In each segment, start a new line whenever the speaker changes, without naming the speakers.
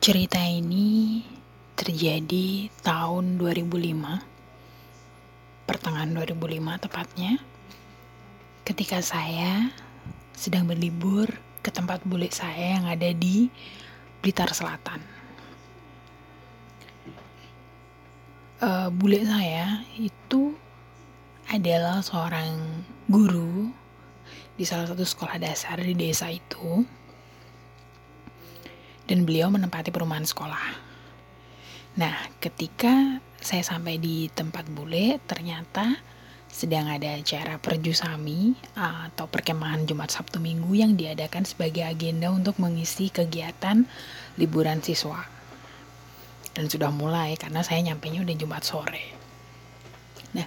Cerita ini terjadi tahun 2005, pertengahan 2005 tepatnya, ketika saya sedang berlibur ke tempat bule saya yang ada di Blitar Selatan. Uh, bule saya itu adalah seorang guru di salah satu sekolah dasar di desa itu dan beliau menempati perumahan sekolah. Nah, ketika saya sampai di tempat bule, ternyata sedang ada acara perjusami atau perkemahan Jumat Sabtu Minggu yang diadakan sebagai agenda untuk mengisi kegiatan liburan siswa. Dan sudah mulai karena saya nyampe nya udah Jumat sore. Nah,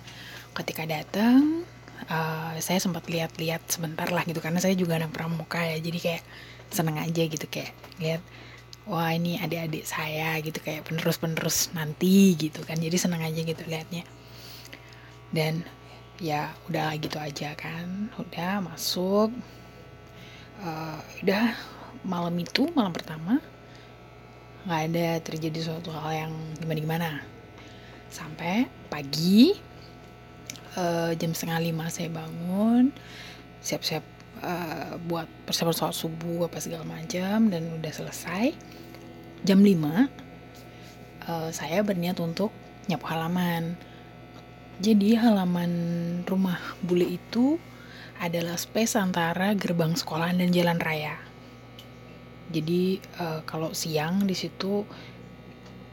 ketika datang uh, saya sempat lihat-lihat sebentar lah gitu karena saya juga anak pramuka ya jadi kayak seneng aja gitu kayak lihat wah ini adik-adik saya gitu kayak penerus-penerus nanti gitu kan. Jadi senang aja gitu liatnya. Dan ya udah gitu aja kan. Udah masuk uh, udah malam itu malam pertama nggak ada terjadi suatu hal yang gimana gimana sampai pagi uh, jam setengah lima saya bangun siap-siap uh, buat persiapan sholat subuh apa segala macam dan udah selesai jam 5 uh, eh, saya berniat untuk nyapu halaman. Jadi halaman rumah bule itu adalah space antara gerbang sekolah dan jalan raya. Jadi uh, kalau siang di situ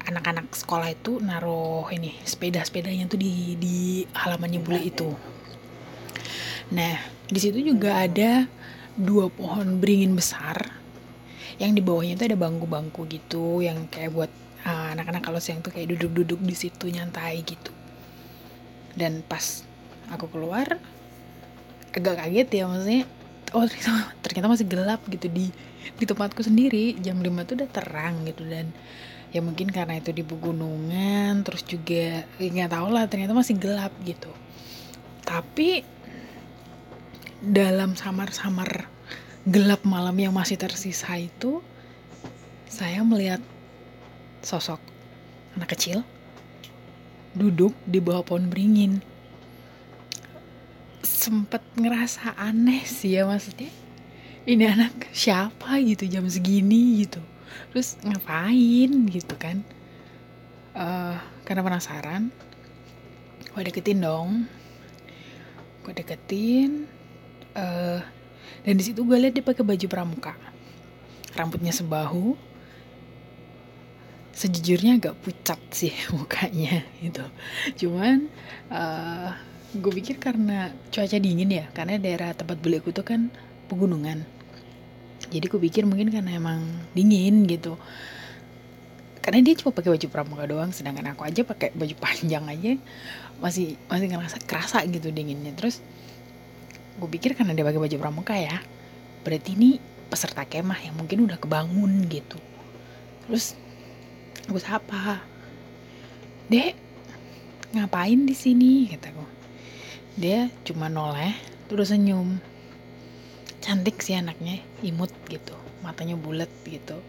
anak-anak sekolah itu naruh ini sepeda-sepedanya tuh di di halamannya bule itu. Nah di situ juga ada dua pohon beringin besar. Yang di bawahnya itu ada bangku-bangku gitu yang kayak buat ah, anak-anak uh, kalau siang tuh kayak duduk-duduk di situ nyantai gitu. Dan pas aku keluar agak kaget ya maksudnya oh ternyata, ternyata masih gelap gitu di di tempatku sendiri. Jam 5 tuh udah terang gitu dan ya mungkin karena itu di pegunungan terus juga ya nggak tahu lah ternyata masih gelap gitu. Tapi dalam samar-samar gelap malam yang masih tersisa itu saya melihat sosok anak kecil duduk di bawah pohon beringin. Sempet ngerasa aneh sih ya maksudnya ini anak siapa gitu jam segini gitu? Terus ngapain? gitu kan. Uh, karena penasaran gue deketin dong. Gue deketin uh, dan di situ gue liat dia pakai baju pramuka. Rambutnya sebahu. Sejujurnya agak pucat sih mukanya gitu. Cuman uh, gue pikir karena cuaca dingin ya karena daerah tempat beliku tuh kan pegunungan. Jadi gue pikir mungkin karena emang dingin gitu. Karena dia cuma pakai baju pramuka doang sedangkan aku aja pakai baju panjang aja masih masih ngerasa kerasa gitu dinginnya. Terus gue pikir karena dia pakai baju pramuka ya. Berarti ini peserta kemah yang mungkin udah kebangun gitu. Terus gue sapa dek ngapain di sini? kataku dia cuma noleh terus senyum. Cantik sih anaknya imut gitu. Matanya bulat gitu.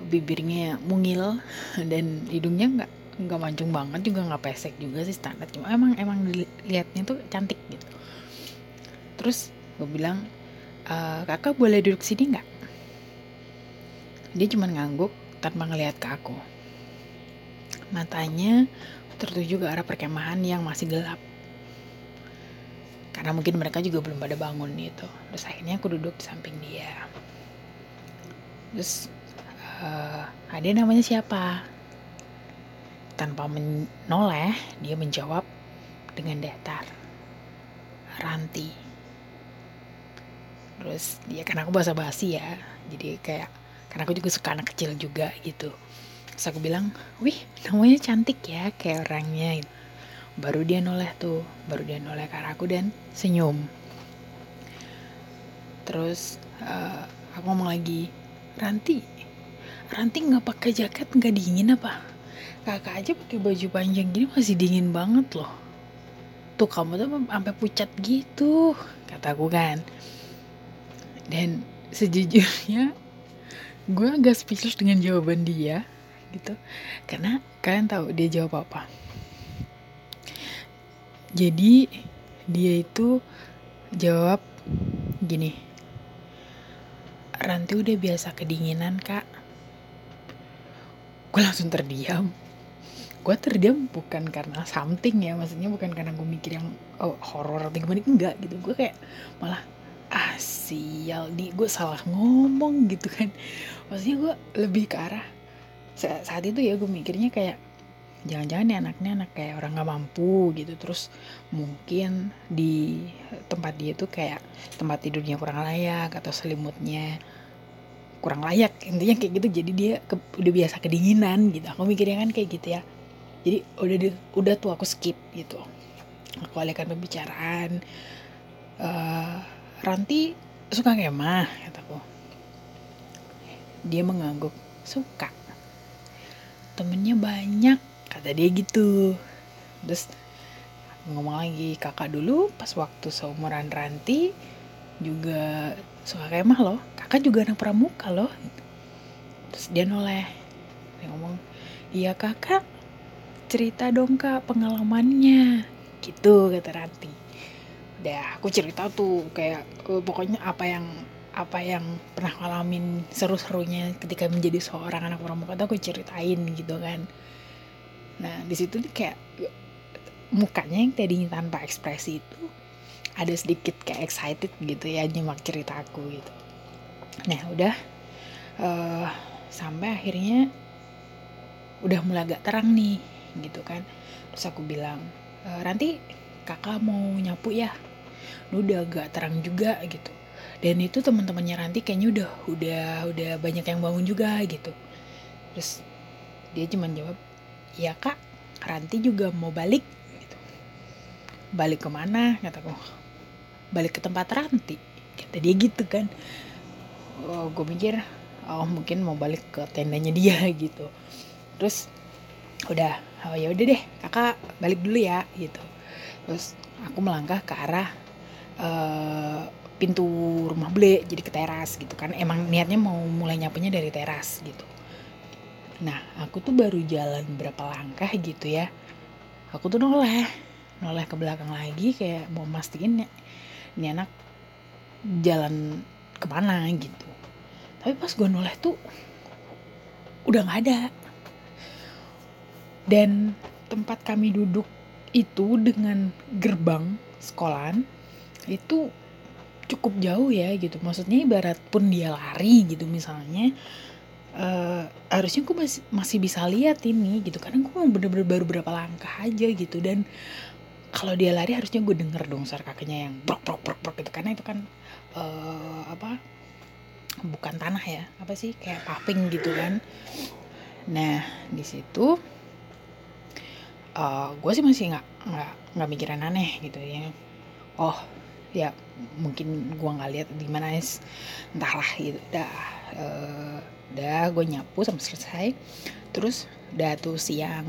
Bibirnya mungil dan hidungnya nggak nggak mancung banget juga nggak pesek juga sih standar. Cuma emang emang dilihatnya tuh cantik gitu terus gue bilang e, kakak boleh duduk sini nggak? Dia cuma ngangguk tanpa ngelihat ke aku. Matanya tertuju ke arah perkemahan yang masih gelap. Karena mungkin mereka juga belum pada bangun gitu. Terus akhirnya aku duduk di samping dia. Terus uh, ada namanya siapa? Tanpa menoleh dia menjawab dengan datar Ranti terus dia karena aku bahasa basi ya. Jadi kayak karena aku juga suka anak kecil juga gitu. Terus aku bilang wih namanya cantik ya kayak orangnya. Baru dia noleh tuh baru dia noleh ke aku dan senyum. Terus uh, aku ngomong lagi Ranti Ranti nggak pakai jaket nggak dingin apa? Kakak aja pakai baju panjang gini masih dingin banget loh. Tuh kamu tuh sampai pucat gitu kataku kan dan sejujurnya gue agak speechless dengan jawaban dia gitu. Karena kalian tahu dia jawab apa. Jadi dia itu jawab gini. Ranti udah biasa kedinginan kak. Gue langsung terdiam. Gue terdiam bukan karena something ya maksudnya bukan karena gue mikir yang oh, horor atau gimana enggak gitu. Gue kayak malah ah sial di gue salah ngomong gitu kan. Maksudnya gue lebih ke arah saat itu ya gue mikirnya kayak jangan-jangan nih anaknya anak kayak orang nggak mampu gitu. Terus mungkin di tempat dia tuh kayak tempat tidurnya kurang layak atau selimutnya kurang layak intinya kayak gitu. Jadi dia ke, udah biasa kedinginan gitu. Aku mikirnya kan kayak gitu ya. Jadi udah di, udah tuh aku skip gitu. Aku alihkan pembicaraan uh, Ranti suka kemah kataku dia mengangguk suka? Temennya banyak kata dia gitu. Terus ngomong lagi kakak dulu pas waktu seumuran Ranti juga suka kemah loh. Kakak juga anak pramuka loh. Terus dia noleh. Dia ngomong iya kakak. Cerita dong kak pengalamannya. Gitu kata Ranti udah aku cerita tuh kayak uh, pokoknya apa yang apa yang pernah ngalamin seru-serunya ketika menjadi seorang anak pramuka tuh aku ceritain gitu kan. Nah di situ nih kayak mukanya yang tadinya tanpa ekspresi itu ada sedikit kayak excited gitu ya nyimak cerita aku gitu. Nah udah uh, sampai akhirnya udah mulai agak terang nih gitu kan. Terus aku bilang e, Ranti kakak mau nyapu ya udah agak terang juga gitu. Dan itu teman-temannya Ranti kayaknya udah udah udah banyak yang bangun juga gitu. Terus dia cuma jawab iya kak Ranti juga mau balik gitu. balik ke mana? kataku balik ke tempat Ranti kata dia gitu kan. Oh, gue mikir oh mungkin mau balik ke tendanya dia gitu. Terus udah oh ya udah deh kakak balik dulu ya gitu. Terus aku melangkah ke arah uh, pintu rumah bule jadi ke teras gitu kan. Emang niatnya mau mulai nyapunya dari teras gitu. Nah aku tuh baru jalan berapa langkah gitu ya. Aku tuh noleh noleh ke belakang lagi kayak mau mastiin ya ini anak jalan ke mana gitu. Tapi pas gue noleh tuh udah nggak ada. Dan tempat kami duduk itu dengan gerbang sekolahan itu cukup jauh ya gitu. Maksudnya ibarat pun dia lari gitu misalnya uh, harusnya gue masih masih bisa lihat ini gitu. Karena gue bener-bener baru berapa langkah aja gitu. Dan kalau dia lari harusnya gue denger dong suara kakinya yang brok brok brok brok gitu. Karena itu kan uh, apa bukan tanah ya. Apa sih? Kayak paving gitu kan. Nah di situ uh, gue sih masih nggak nggak nggak mikirin aneh gitu ya. Oh ya mungkin gua nggak lihat di mana entahlah gitu dah uh, dah gue nyapu sampai selesai. Terus udah tuh siang.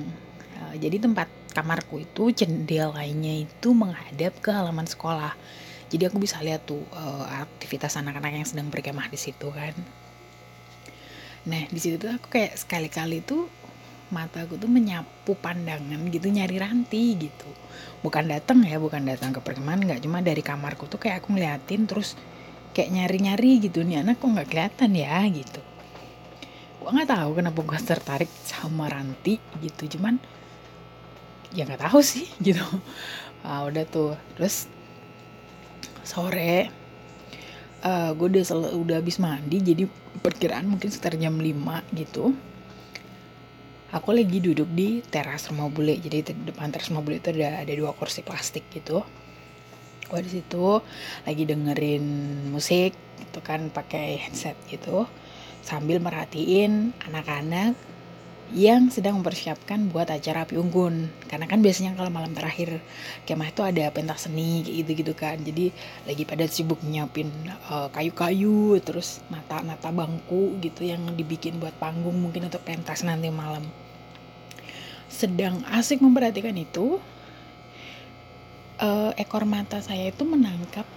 Uh, jadi tempat kamarku itu jendelanya itu menghadap ke halaman sekolah. Jadi aku bisa lihat tuh uh, aktivitas anak-anak yang sedang berkemah di situ kan. Nah di situ tuh aku kayak sekali-kali tuh mataku tuh menyapu pandangan gitu nyari ranti gitu. Bukan datang ya bukan datang ke perkemahan nggak. Cuma dari kamarku tuh kayak aku ngeliatin terus kayak nyari-nyari gitu. Nih anak kok nggak kelihatan ya gitu. Gua nggak tahu kenapa gua tertarik sama ranti gitu. Cuman ya nggak tahu sih gitu. Ah, udah tuh. Terus sore uh, eh, gue udah udah habis mandi jadi perkiraan mungkin sekitar jam 5 gitu aku lagi duduk di teras rumah bule. Jadi di depan teras rumah bule itu ada ada dua kursi plastik gitu. Gue di situ lagi dengerin musik gitu kan pakai headset gitu. Sambil merhatiin anak-anak yang sedang mempersiapkan buat acara api unggun. Karena kan biasanya kalau malam terakhir kemah itu ada pentas seni gitu gitu kan. Jadi lagi pada sibuk nyiapin eh, kayu-kayu terus nata-nata bangku gitu yang dibikin buat panggung mungkin untuk pentas nanti malam sedang asik memperhatikan itu uh, ekor mata saya itu menangkap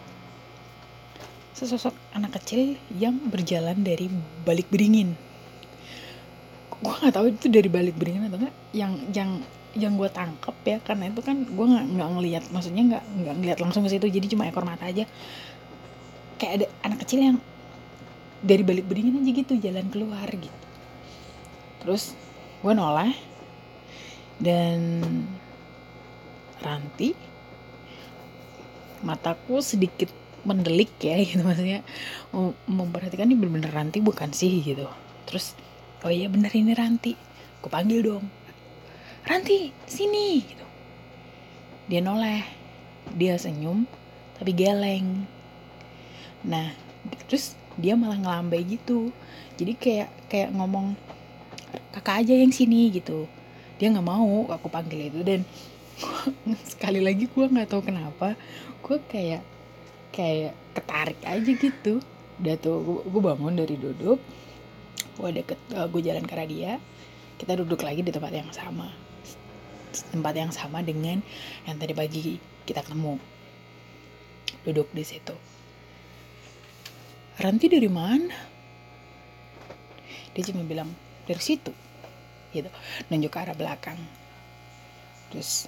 sesosok anak kecil yang berjalan dari balik beringin. Gue nggak tahu itu dari balik beringin atau enggak yang yang yang gue tangkep ya karena itu kan gue nggak nggak ngelihat maksudnya nggak nggak ngelihat langsung ke situ jadi cuma ekor mata aja. Kayak ada anak kecil yang dari balik beringin aja gitu jalan keluar gitu. Terus gue noleh dan ranti mataku sedikit mendelik ya gitu maksudnya. Memperhatikan ini bener-bener ranti bukan sih gitu. Terus oh iya bener ini ranti gue panggil dong. Ranti sini gitu. Dia noleh dia senyum tapi geleng. Nah terus dia malah ngelambai gitu. Jadi kayak kayak ngomong kakak aja yang sini gitu dia nggak mau aku panggil itu. Dan sekali lagi gue nggak tahu kenapa gue kayak kayak ketarik aja gitu. Udah tuh gue bangun dari duduk gue deket uh, gue jalan ke dia kita duduk lagi di tempat yang sama. Tempat yang sama dengan yang tadi pagi kita ketemu. Duduk di situ. Ranti dari mana? Dia cuma bilang dari situ gitu. Nunjuk ke arah belakang. Terus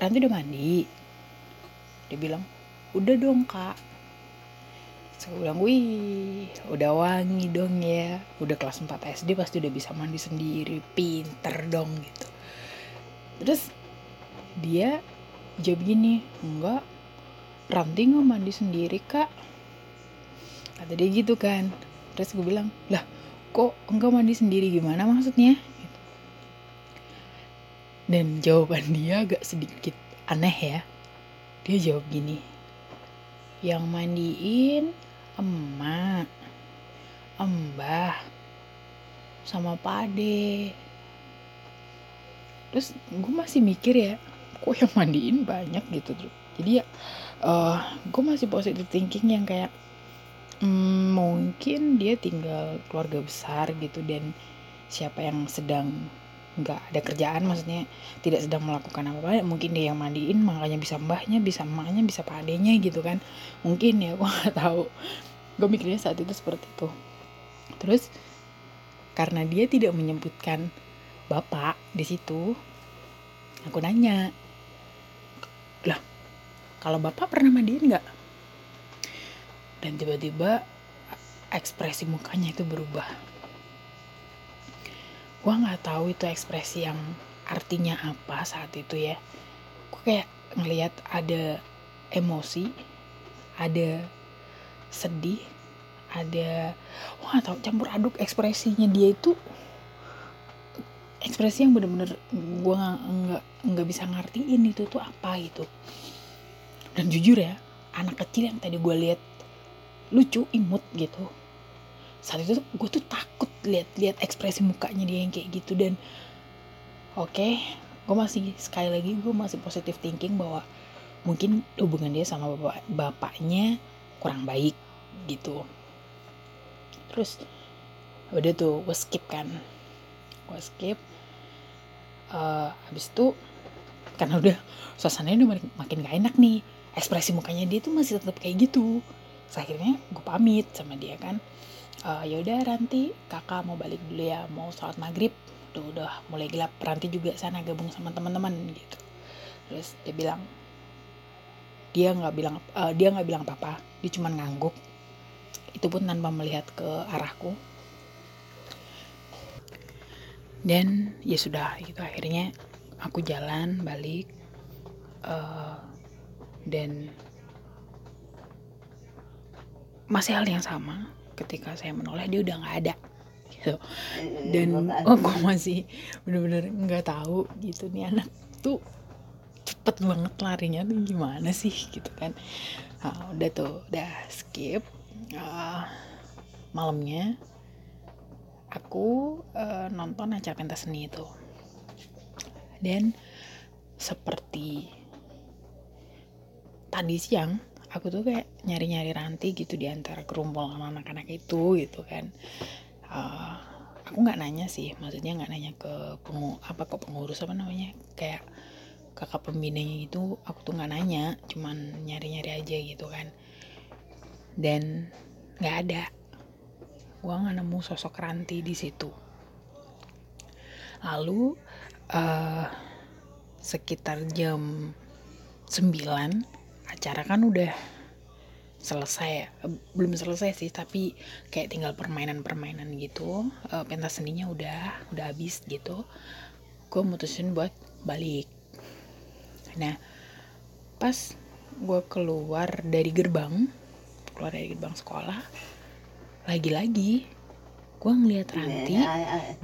Ranti udah mandi. Dia bilang udah dong kak. Saya bilang wih udah wangi dong ya. Udah kelas 4 SD pasti udah bisa mandi sendiri. Pinter dong gitu. Terus dia jawab gini enggak Ranti nggak mandi sendiri kak. Kata dia gitu kan. Terus gue bilang lah kok enggak mandi sendiri? Gimana maksudnya? Dan jawaban dia agak sedikit aneh ya. Dia jawab gini yang mandiin emak embah sama pade. Terus gue masih mikir ya kok yang mandiin banyak gitu jadi ya uh, gue masih positive thinking yang kayak hmm, mungkin dia tinggal keluarga besar gitu dan siapa yang sedang nggak ada kerjaan maksudnya tidak sedang melakukan apa-apa mungkin dia yang mandiin makanya bisa mbahnya bisa emaknya bisa padenya gitu kan. Mungkin ya gue nggak tahu. Gue mikirnya saat itu seperti itu. Terus karena dia tidak menyebutkan bapak di situ aku nanya lah kalau bapak pernah mandiin nggak dan tiba-tiba ekspresi mukanya itu berubah. Gue nggak tahu itu ekspresi yang artinya apa saat itu ya. Gue kayak ngelihat ada emosi ada sedih ada wah tau campur aduk ekspresinya dia itu. Ekspresi yang bener-bener gue nggak nggak bisa ngertiin itu tuh apa gitu. Dan jujur ya anak kecil yang tadi gue lihat lucu imut gitu. Saat itu gue tuh takut lihat-lihat ekspresi mukanya dia yang kayak gitu dan oke okay, gue masih sekali lagi gue masih positif thinking bahwa mungkin hubungan dia sama bapak bapaknya kurang baik gitu. Terus udah tuh gue skip kan. Gue skip uh, habis itu karena udah suasananya udah makin gak enak nih ekspresi mukanya dia tuh masih tetap kayak gitu Akhirnya gue pamit sama dia kan. Uh, ya udah Ranti kakak mau balik dulu ya mau sholat maghrib. Tuh udah mulai gelap. Ranti juga sana gabung sama teman-teman gitu. Terus dia bilang dia nggak bilang uh, dia nggak bilang apa-apa. Dia cuma ngangguk. Itu pun tanpa melihat ke arahku. Dan ya sudah gitu. Akhirnya aku jalan balik uh, dan masih hal yang sama ketika saya menoleh dia udah nggak ada gitu. Dan oh gue masih bener-bener nggak tahu gitu nih anak tuh cepet banget larinya tuh gimana sih gitu kan. Nah, udah tuh udah skip uh, malamnya aku uh, nonton acara pentas seni itu. Dan seperti tadi siang aku tuh kayak nyari-nyari ranti gitu di antara kerumunan anak-anak itu gitu kan. Uh, aku nggak nanya sih maksudnya nggak nanya ke pengu apa ke pengurus apa namanya kayak kakak pembinanya itu aku tuh nggak nanya cuman nyari-nyari aja gitu kan. Dan nggak ada. Gue nggak nemu sosok Ranti di situ. Lalu uh, sekitar jam 9 acara kan udah selesai ya belum selesai sih tapi kayak tinggal permainan-permainan gitu. Uh, pentas seninya udah udah habis gitu. Gue mutusin buat balik. Nah pas gue keluar dari gerbang keluar dari gerbang sekolah lagi-lagi gue ngeliat Ranti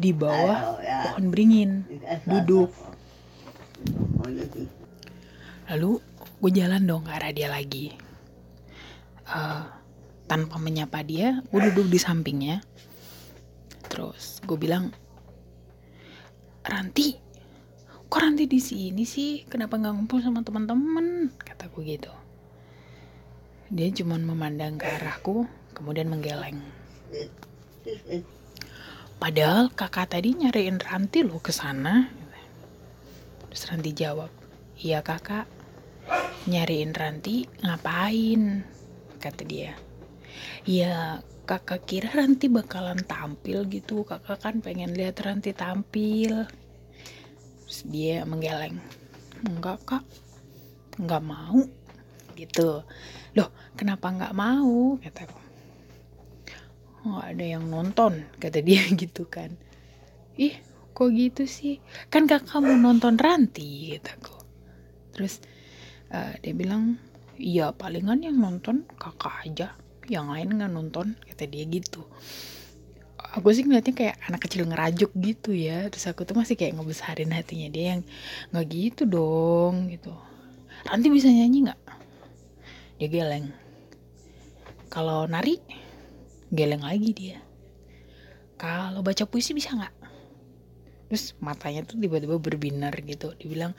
di bawah pohon beringin duduk lalu gue jalan dong ke arah dia lagi. Uh, tanpa menyapa dia gue duduk di sampingnya. Terus gue bilang Ranti kok Ranti di sini sih? Kenapa nggak ngumpul sama teman-teman? Kata gue gitu. Dia cuma memandang ke arahku kemudian menggeleng. Padahal kakak tadi nyariin Ranti loh ke sana. Terus Ranti jawab iya kakak nyariin Ranti ngapain? Kata dia. Ya kakak kira Ranti bakalan tampil gitu. Kakak kan pengen lihat Ranti tampil. Terus dia menggeleng. Enggak kak. Enggak mau. Gitu. Loh kenapa enggak mau? Kataku nggak ada yang nonton kata dia gitu kan. Ih kok gitu sih? Kan kakak mau nonton Ranti kataku terus uh, dia bilang iya palingan yang nonton kakak aja yang lain nggak nonton kata dia gitu. Aku sih ngeliatnya kayak anak kecil ngerajuk gitu ya. Terus aku tuh masih kayak ngebesarin hatinya dia yang nggak gitu dong gitu. Nanti bisa nyanyi nggak? Dia geleng. Kalau nari geleng lagi dia. Kalau baca puisi bisa nggak? Terus matanya tuh tiba-tiba berbinar gitu. Dibilang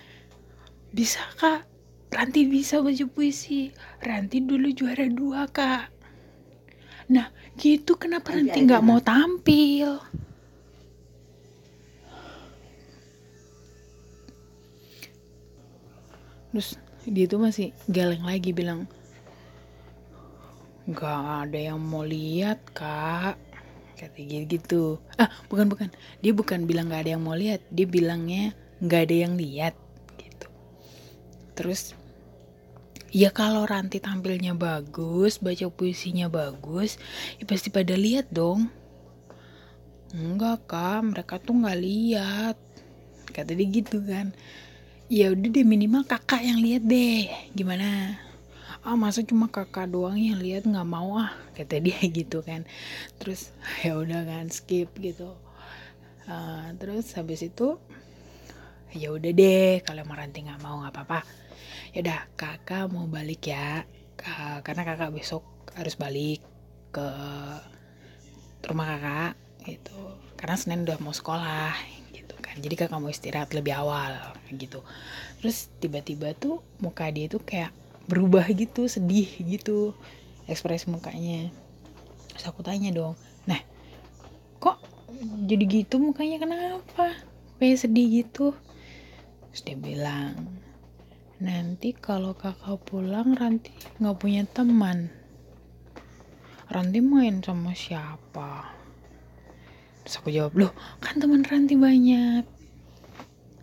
bisa kak Ranti bisa baca puisi. Ranti dulu juara dua, Kak. Nah, gitu kenapa Ranti nggak mau tampil? Terus dia tuh masih geleng lagi bilang, nggak ada yang mau lihat kak kata gitu ah bukan bukan dia bukan bilang nggak ada yang mau lihat dia bilangnya nggak ada yang lihat terus ya kalau Ranti tampilnya bagus baca puisinya bagus ya pasti pada lihat dong. Enggak kak. Mereka tuh nggak lihat. Kata dia gitu kan. Ya udah deh minimal kakak yang lihat deh. Gimana? Ah masa cuma kakak doang yang lihat? Nggak mau ah kata dia gitu kan. Terus ya udah kan skip gitu. Uh, terus habis itu ya udah deh kalau Ranti nggak mau nggak apa-apa ya udah kakak mau balik ya. Karena kakak besok harus balik ke rumah kakak gitu. Karena Senin udah mau sekolah gitu kan. Jadi kakak mau istirahat lebih awal gitu. Terus tiba-tiba tuh muka dia tuh kayak berubah gitu sedih gitu ekspresi mukanya. Terus aku tanya dong nah kok jadi gitu mukanya? Kenapa? Kayak sedih gitu. Terus dia bilang Nanti kalau kakak pulang Ranti nggak punya teman. Ranti main sama siapa? Terus aku jawab, loh kan teman Ranti banyak.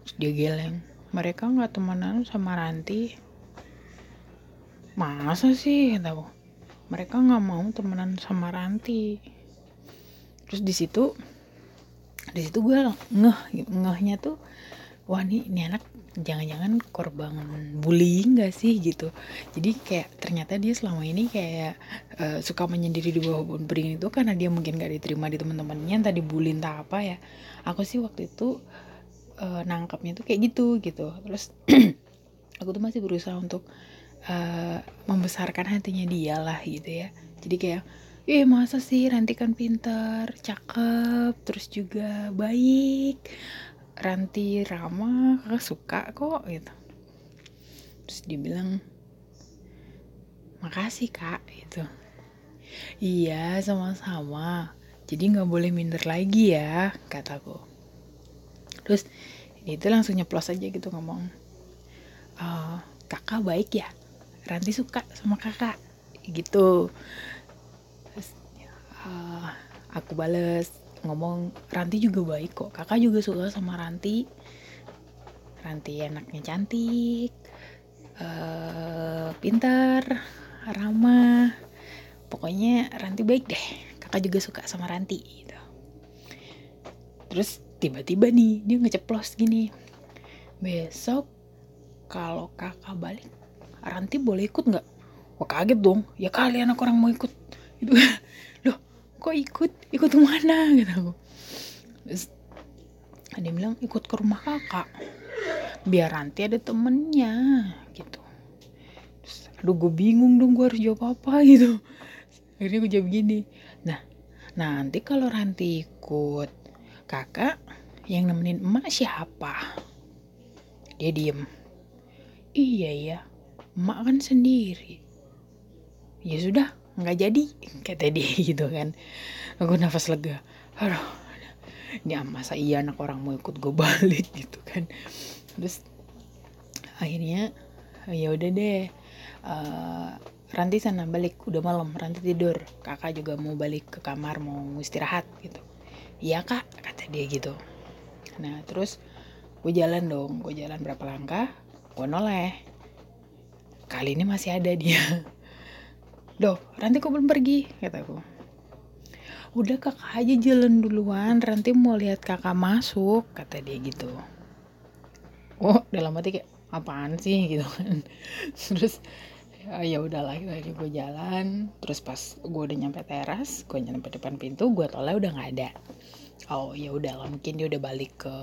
Terus dia geleng, mereka nggak temenan sama Ranti. Masa sih? Kata. Mereka nggak mau temenan sama Ranti. Terus di situ, di situ gue ngeh, ngehnya tuh, wah nih, ini anak jangan-jangan korban bullying gak sih gitu. Jadi kayak ternyata dia selama ini kayak uh, suka menyendiri di bawah pohon beringin itu karena dia mungkin gak diterima di teman-temannya tadi bullying tak apa ya. Aku sih waktu itu uh, nangkapnya tuh kayak gitu gitu. Terus aku tuh masih berusaha untuk uh, membesarkan hatinya dia lah gitu ya. Jadi kayak eh masa sih Ranti kan pintar, cakep, terus juga baik Ranti ramah kakak suka kok gitu. Terus dibilang makasih kak gitu. Iya sama-sama. Jadi nggak boleh minder lagi ya kataku. Terus itu langsung nyeplos aja gitu ngomong e, kakak baik ya? Ranti suka sama kakak gitu. Uh, aku bales ngomong Ranti juga baik kok. Kakak juga suka sama Ranti. Ranti anaknya cantik uh, pintar ramah. Pokoknya Ranti baik deh. Kakak juga suka sama Ranti gitu. Terus tiba-tiba nih dia ngeceplos gini besok kalau kakak balik Ranti boleh ikut nggak? Wah kaget dong. Ya kali anak orang mau ikut. Itu loh kok ikut? Ikut ke mana gitu. Aku terus dia bilang ikut ke rumah kakak. Biar nanti ada temennya. Gitu. Terus aduh gue bingung dong gue harus jawab apa? Gitu. Akhirnya gue jawab gini nah nanti kalau Ranti ikut kakak yang nemenin emak siapa? Dia diem. Iya ya emak kan sendiri. Ya sudah nggak jadi kata dia gitu kan. Aku nafas lega. Aduh ini masa iya anak orang mau ikut gue balik gitu kan. Terus akhirnya ya udah deh uh, Ranti sana balik udah malam Ranti tidur. Kakak juga mau balik ke kamar mau istirahat gitu. Iya kak kata dia gitu. Nah terus gue jalan dong gue jalan berapa langkah gue noleh. Kali ini masih ada dia Loh, Ranti kok belum pergi? Kataku. Udah kakak aja jalan duluan, Ranti mau lihat kakak masuk, kata dia gitu. Oh, dalam hati kayak apaan sih gitu kan. Terus ya, ya udahlah akhirnya gue jalan terus pas gue udah nyampe teras gue nyampe depan pintu gue tolak udah nggak ada oh ya udah lah mungkin dia udah balik ke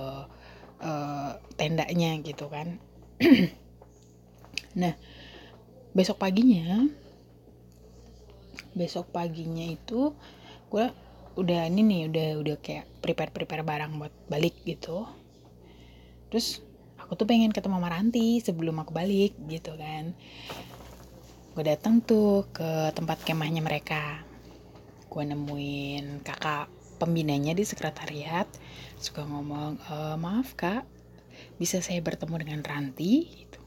uh, tendanya gitu kan nah besok paginya besok paginya itu gue udah ini nih udah udah kayak prepare prepare barang buat balik gitu. Terus aku tuh pengen ketemu sama Ranti sebelum aku balik gitu kan. Gue datang tuh ke tempat kemahnya mereka. Gue nemuin kakak pembinanya di sekretariat. Suka ngomong e, maaf kak bisa saya bertemu dengan Ranti? Gitu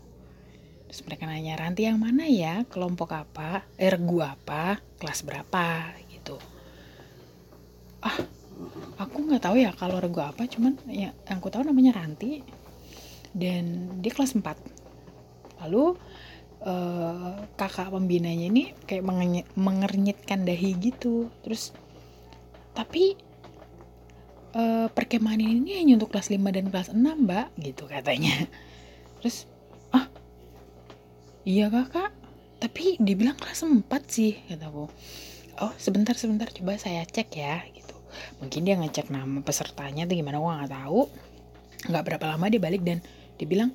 Terus mereka nanya, Ranti yang mana ya? Kelompok apa? Ergu apa? Kelas berapa? Gitu. Ah, aku nggak tahu ya kalau regu apa, cuman ya yang aku tahu namanya Ranti. Dan dia kelas 4. Lalu uh, kakak pembinanya ini kayak mengernyitkan dahi gitu. Terus tapi uh, perkemahan ini hanya untuk kelas 5 dan kelas 6 mbak gitu katanya terus iya kakak. Tapi dibilang kelas 4 sih kataku oh sebentar sebentar coba saya cek ya gitu. Mungkin dia ngecek nama pesertanya tuh gimana gua nggak tahu. Nggak berapa lama dia balik dan dia bilang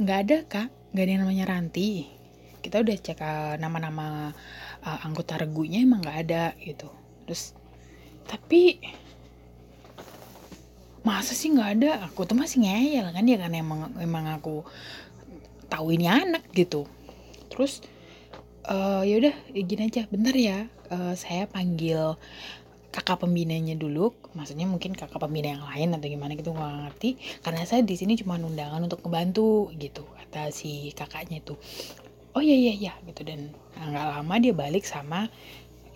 nggak ada kak. Nggak ada yang namanya Ranti. Kita udah cek uh, nama-nama uh, anggota regunya emang nggak ada gitu. Terus tapi masa sih nggak ada? Aku tuh masih ngeyel kan dia kan emang emang aku tahu ini anak gitu. Terus uh, ya udah gini aja bentar ya. Uh, saya panggil kakak pembinanya dulu. Maksudnya mungkin kakak pembina yang lain atau gimana gitu nggak ngerti. Karena saya di sini cuma undangan untuk membantu gitu kata si kakaknya itu. Oh iya iya iya gitu. Dan nggak lama dia balik sama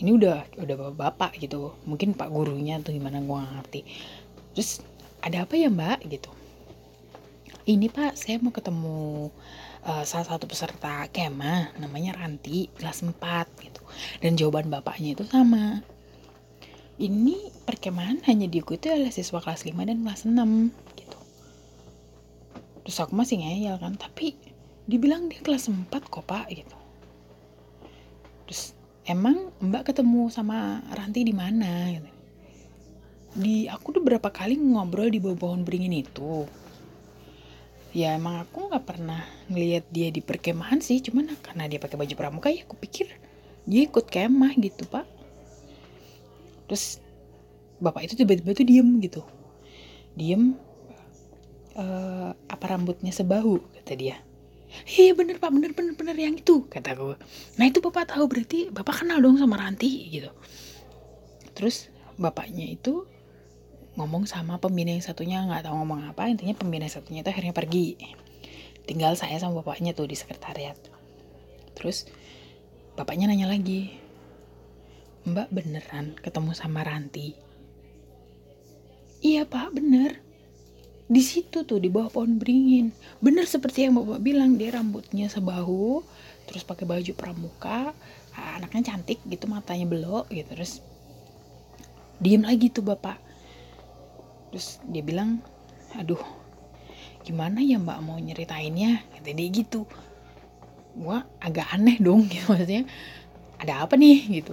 ini udah udah bapak, bapak gitu. Mungkin pak gurunya atau gimana gua gak ngerti. Terus ada apa ya mbak? gitu ini pak saya mau ketemu uh, salah satu peserta kemah namanya Ranti kelas 4 gitu. Dan jawaban bapaknya itu sama. Ini perkemahan hanya diikuti oleh siswa kelas 5 dan kelas 6 gitu. Terus aku masih ngeyel kan tapi dibilang dia kelas 4 kok pak gitu. Terus emang mbak ketemu sama Ranti di mana gitu? Di aku udah berapa kali ngobrol di bawah pohon beringin itu ya emang aku nggak pernah ngelihat dia di perkemahan sih. Cuman karena dia pakai baju pramuka ya aku pikir dia ikut kemah gitu pak. Terus bapak itu tiba-tiba tuh diem gitu. Diem uh, apa rambutnya sebahu kata dia. Iya bener pak bener bener bener yang itu kata gue nah itu bapak tahu berarti bapak kenal dong sama Ranti gitu. Terus bapaknya itu ngomong sama pembina yang satunya nggak tahu ngomong apa intinya pembina yang satunya itu akhirnya pergi. Tinggal saya sama bapaknya tuh di sekretariat. Terus bapaknya nanya lagi mbak beneran ketemu sama Ranti? Iya pak bener. Di situ tuh di bawah pohon beringin. Bener seperti yang bapak bilang dia rambutnya sebahu terus pakai baju pramuka anaknya cantik gitu matanya belok gitu terus diem lagi tuh bapak terus dia bilang aduh gimana ya mbak mau nyeritainnya? Kata dia gitu. Gua agak aneh dong gitu maksudnya ada apa nih? Gitu.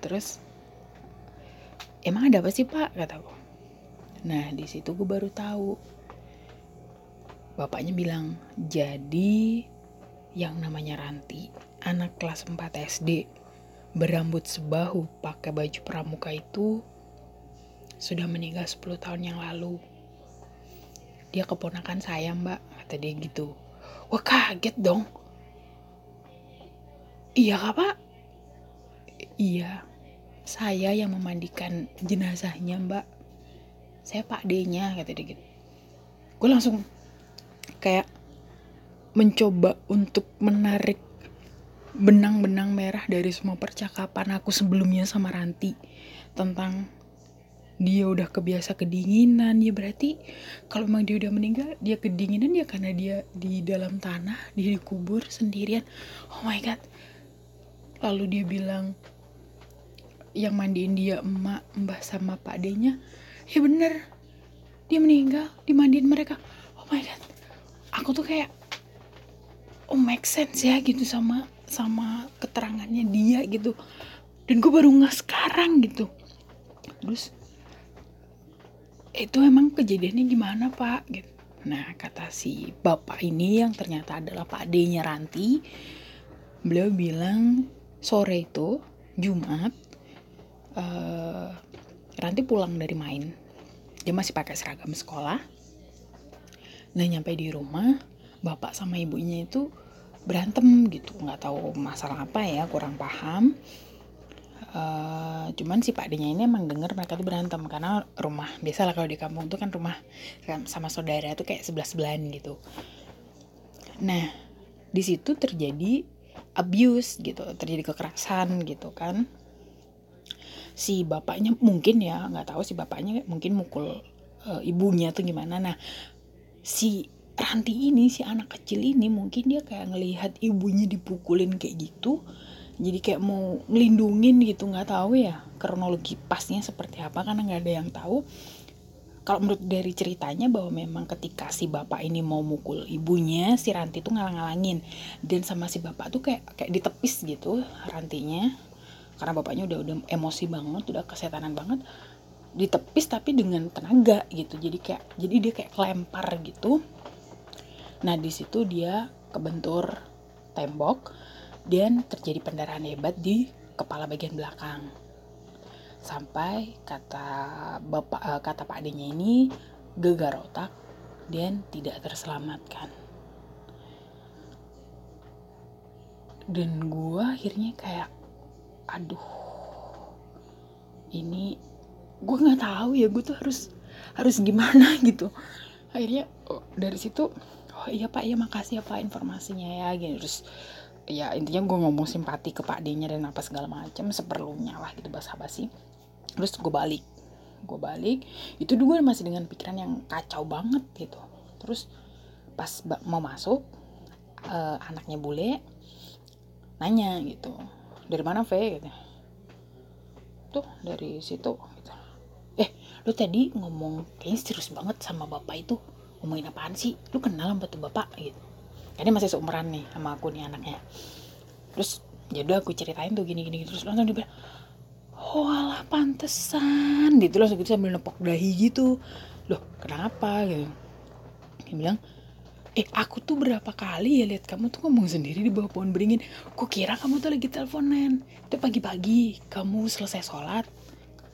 Terus emang ada apa sih pak? Kataku Nah, di situ gue baru tahu. Bapaknya bilang, jadi yang namanya Ranti, anak kelas 4 SD, berambut sebahu pakai baju pramuka itu sudah meninggal 10 tahun yang lalu. Dia keponakan saya mbak, kata dia gitu. Wah kaget dong. Iya kak pak? Iya, saya yang memandikan jenazahnya mbak saya pak D-nya kata dia gitu gue langsung kayak mencoba untuk menarik benang-benang merah dari semua percakapan aku sebelumnya sama Ranti tentang dia udah kebiasa kedinginan ya berarti kalau memang dia udah meninggal dia kedinginan ya karena dia di dalam tanah dia dikubur sendirian. Oh my god. Lalu dia bilang yang mandiin dia emak mbah sama pak D nya ya bener dia meninggal dimandiin mereka. Oh my god. Aku tuh kayak oh make sense ya gitu sama sama keterangannya dia gitu. Dan gue baru nggak sekarang gitu. Terus itu emang kejadiannya gimana pak? Gitu. Nah kata si bapak ini yang ternyata adalah pak D nya Ranti beliau bilang sore itu Jumat uh, Ranti pulang dari main. Dia masih pakai seragam sekolah. Nah nyampe di rumah bapak sama ibunya itu berantem gitu. Nggak tahu masalah apa ya kurang paham Uh, cuman si Pak D-nya ini emang denger mereka tuh berantem karena rumah biasa lah kalau di kampung tuh kan rumah sama saudara tuh kayak sebelah sebelahan gitu. Nah di situ terjadi abuse gitu, terjadi kekerasan gitu kan si bapaknya mungkin ya nggak tahu si bapaknya mungkin mukul uh, ibunya tuh gimana nah si Ranti ini si anak kecil ini mungkin dia kayak ngelihat ibunya dipukulin kayak gitu jadi kayak mau ngelindungin gitu nggak tahu ya kronologi pasnya seperti apa karena nggak ada yang tahu. Kalau menurut dari ceritanya bahwa memang ketika si bapak ini mau mukul ibunya si Ranti tuh ngalang-ngalangin dan sama si bapak tuh kayak kayak ditepis gitu Rantinya. Karena bapaknya udah udah emosi banget udah kesetanan banget. Ditepis tapi dengan tenaga gitu. Jadi kayak jadi dia kayak kelempar gitu. Nah di situ dia kebentur tembok dan terjadi pendarahan hebat di kepala bagian belakang. Sampai kata bapak uh, kata pak adanya ini gegar otak dan tidak terselamatkan. Dan gua akhirnya kayak aduh ini gue nggak tahu ya gue tuh harus harus gimana gitu. Akhirnya oh, dari situ oh iya pak iya makasih ya pak informasinya ya gitu. Terus ya intinya gue ngomong simpati ke pak D-nya dan apa segala macam seperlunya lah gitu bahasa basi terus gue balik. Gue balik itu juga masih dengan pikiran yang kacau banget gitu. Terus pas mau masuk uh, anaknya bule nanya gitu dari mana V gitu. Tuh dari situ gitu. eh lu tadi ngomong kayaknya serius banget sama bapak itu. Ngomongin apaan sih? Lu kenal sama tuh bapak? Gitu karena masih seumuran nih sama aku nih anaknya. Terus jadi ya aku ceritain tuh gini gini terus langsung dia bilang oh alah pantesan. Gitu langsung gitu sambil nepok dahi gitu. Loh kenapa? Gitu. Dia bilang eh aku tuh berapa kali ya lihat kamu tuh ngomong sendiri di bawah pohon beringin. Ku kira kamu tuh lagi teleponan? Itu pagi-pagi kamu selesai sholat.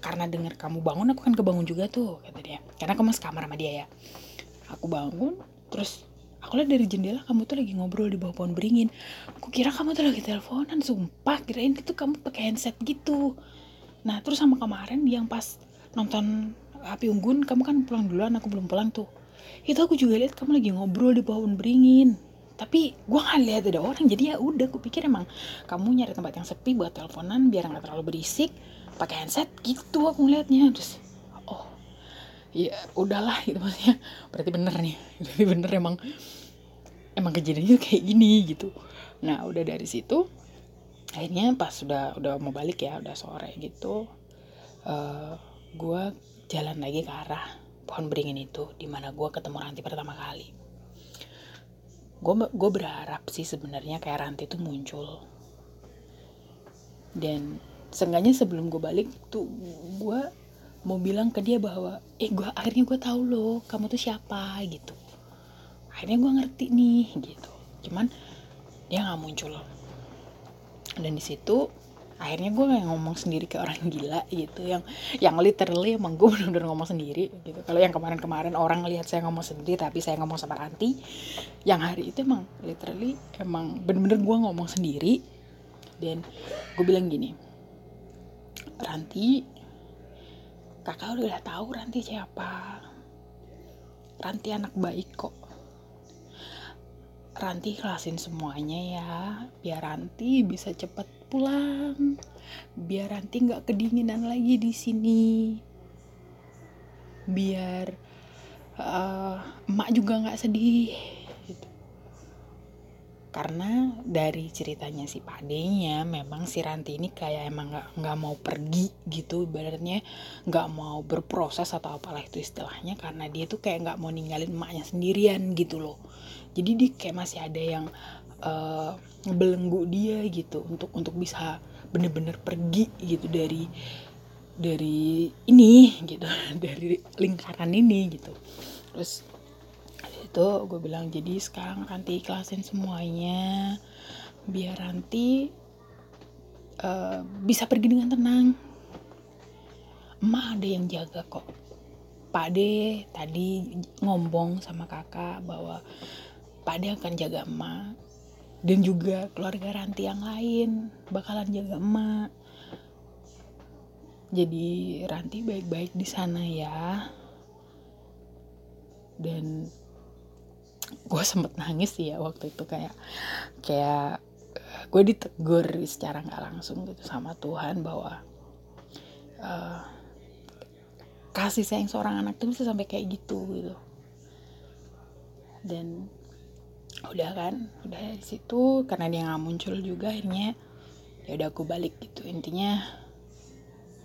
Karena dengar kamu bangun aku kan kebangun juga tuh kata dia. Karena kamu sekamar sama dia ya. Aku bangun terus aku lihat dari jendela kamu tuh lagi ngobrol di bawah pohon beringin. Aku kira kamu tuh lagi teleponan sumpah. Kirain itu kamu pakai handset gitu. Nah terus sama kemarin yang pas nonton api unggun kamu kan pulang duluan aku belum pulang tuh. Itu aku juga lihat kamu lagi ngobrol di pohon beringin. Tapi gue nggak lihat ada orang jadi ya udah gue pikir emang kamu nyari tempat yang sepi buat teleponan biar nggak terlalu berisik pakai handset gitu aku ngeliatnya terus ya udahlah gitu maksudnya. Berarti bener nih. Berarti bener emang emang kejadiannya kayak gini gitu. Nah udah dari situ akhirnya pas sudah udah mau balik ya udah sore gitu uh, eh, gue jalan lagi ke arah pohon beringin itu di mana gue ketemu Ranti pertama kali. Gue gue berharap sih sebenarnya kayak Ranti itu muncul. Dan seenggaknya sebelum gue balik tuh gue mau bilang ke dia bahwa eh gue akhirnya gue tahu loh kamu tuh siapa gitu. Akhirnya gue ngerti nih gitu. Cuman dia nggak muncul. Dan di situ akhirnya gue kayak ngomong sendiri ke orang gila gitu. Yang yang literally emang gue bener-bener ngomong sendiri gitu. Kalau yang kemarin-kemarin orang lihat saya ngomong sendiri tapi saya ngomong sama Ranti yang hari itu emang literally emang bener-bener gue ngomong sendiri. Dan gue bilang gini Ranti kakak udah tahu Ranti siapa? Ranti anak baik kok. Ranti kelasin semuanya ya biar Ranti bisa cepet pulang. Biar nanti nggak kedinginan lagi di sini. Biar uh, emak juga nggak sedih. Karena dari ceritanya si padenya memang si Ranti ini kayak emang nggak nggak mau pergi gitu. Ibaratnya nggak mau berproses atau apalah itu istilahnya. Karena dia tuh kayak nggak mau ninggalin emaknya sendirian gitu loh. Jadi dia kayak masih ada yang uh, ngebelenggu dia gitu. Untuk untuk bisa bener-bener pergi gitu dari dari ini gitu. Dari lingkaran ini gitu. Terus itu gue bilang jadi sekarang nanti ikhlasin semuanya biar nanti uh, bisa pergi dengan tenang. Emak ada yang jaga kok. Pak De tadi ngomong sama kakak bahwa Pak De akan jaga emak dan juga keluarga Ranti yang lain bakalan jaga emak. Jadi Ranti baik-baik di sana ya. Dan gue sempet nangis sih ya waktu itu kayak kayak gue ditegur secara nggak langsung gitu sama Tuhan bahwa uh, kasih sayang seorang anak tuh bisa sampai kayak gitu gitu. Dan udah kan udah di situ karena dia nggak muncul juga akhirnya ya udah aku balik gitu. Intinya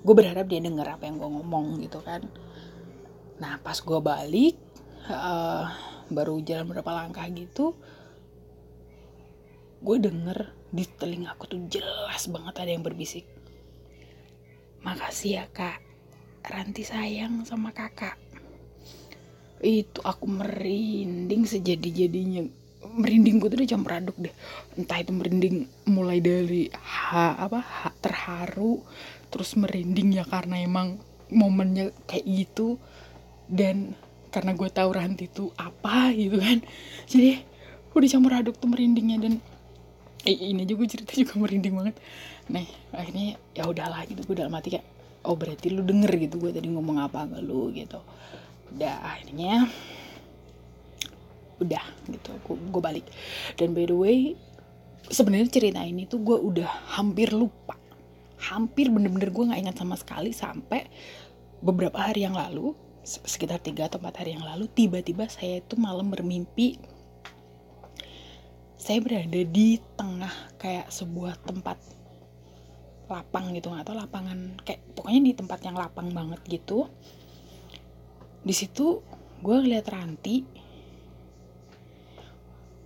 gue berharap dia denger apa yang gue ngomong gitu kan. Nah pas gue balik uh, baru jalan berapa langkah gitu gue denger di telinga aku tuh jelas banget ada yang berbisik makasih ya kak. Ranti sayang sama kakak. Itu aku merinding sejadi-jadinya. Merinding gue tuh udah campur aduk deh. Entah itu merinding mulai dari ha, apa ha, terharu terus merinding ya karena emang momennya kayak gitu dan karena gue tahu Ranti itu apa gitu kan. Jadi udah campur aduk tuh merindingnya dan eh, ini juga cerita juga merinding banget. Nah akhirnya ya udahlah gitu gue dalam hati kayak oh berarti lu denger gitu gue tadi ngomong apa ke lu gitu. Udah akhirnya udah gitu gue balik. Dan by the way sebenarnya cerita ini tuh gue udah hampir lupa. Hampir bener-bener gue nggak ingat sama sekali sampai beberapa hari yang lalu sekitar tiga atau empat hari yang lalu tiba-tiba saya itu malam bermimpi saya berada di tengah kayak sebuah tempat lapang gitu tahu lapangan kayak pokoknya di tempat yang lapang banget gitu. Di situ gue ngeliat Ranti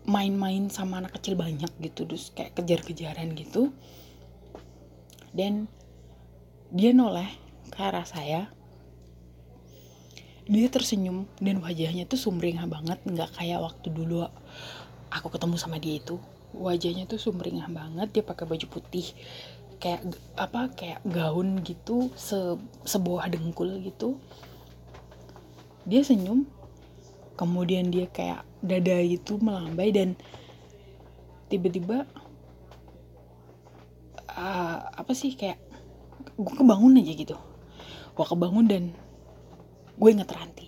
main-main sama anak kecil banyak gitu terus kayak kejar-kejaran gitu. Dan dia noleh ke arah saya dia tersenyum dan wajahnya tuh sumringah banget nggak kayak waktu dulu aku ketemu sama dia itu. Wajahnya tuh sumringah banget dia pakai baju putih kayak apa kayak gaun gitu se sebuah dengkul gitu. Dia senyum kemudian dia kayak dada itu melambai dan tiba-tiba uh, apa sih kayak gue kebangun aja gitu. Gue kebangun dan gue inget Ranti.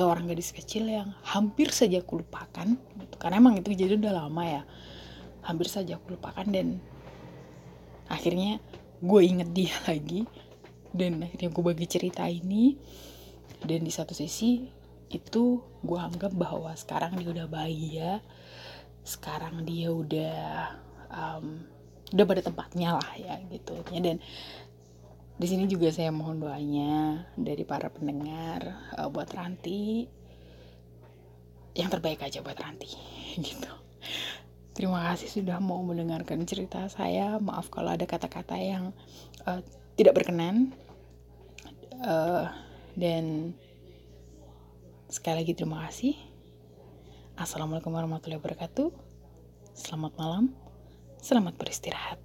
Seorang gadis kecil yang hampir saja aku lupakan gitu. karena emang itu jadi udah lama ya. Hampir saja aku lupakan dan akhirnya gue inget dia lagi. Dan akhirnya gue bagi cerita ini. Dan di satu sisi itu gue anggap bahwa sekarang dia udah bahagia. Sekarang dia udah um, udah pada tempatnya lah ya gitu. Dan di sini juga saya mohon doanya dari para pendengar uh, buat Ranti yang terbaik aja buat Ranti gitu. Terima kasih sudah mau mendengarkan cerita saya. Maaf kalau ada kata-kata yang uh, tidak berkenan. Uh, dan sekali lagi terima kasih. Assalamualaikum warahmatullahi wabarakatuh. Selamat malam. Selamat beristirahat.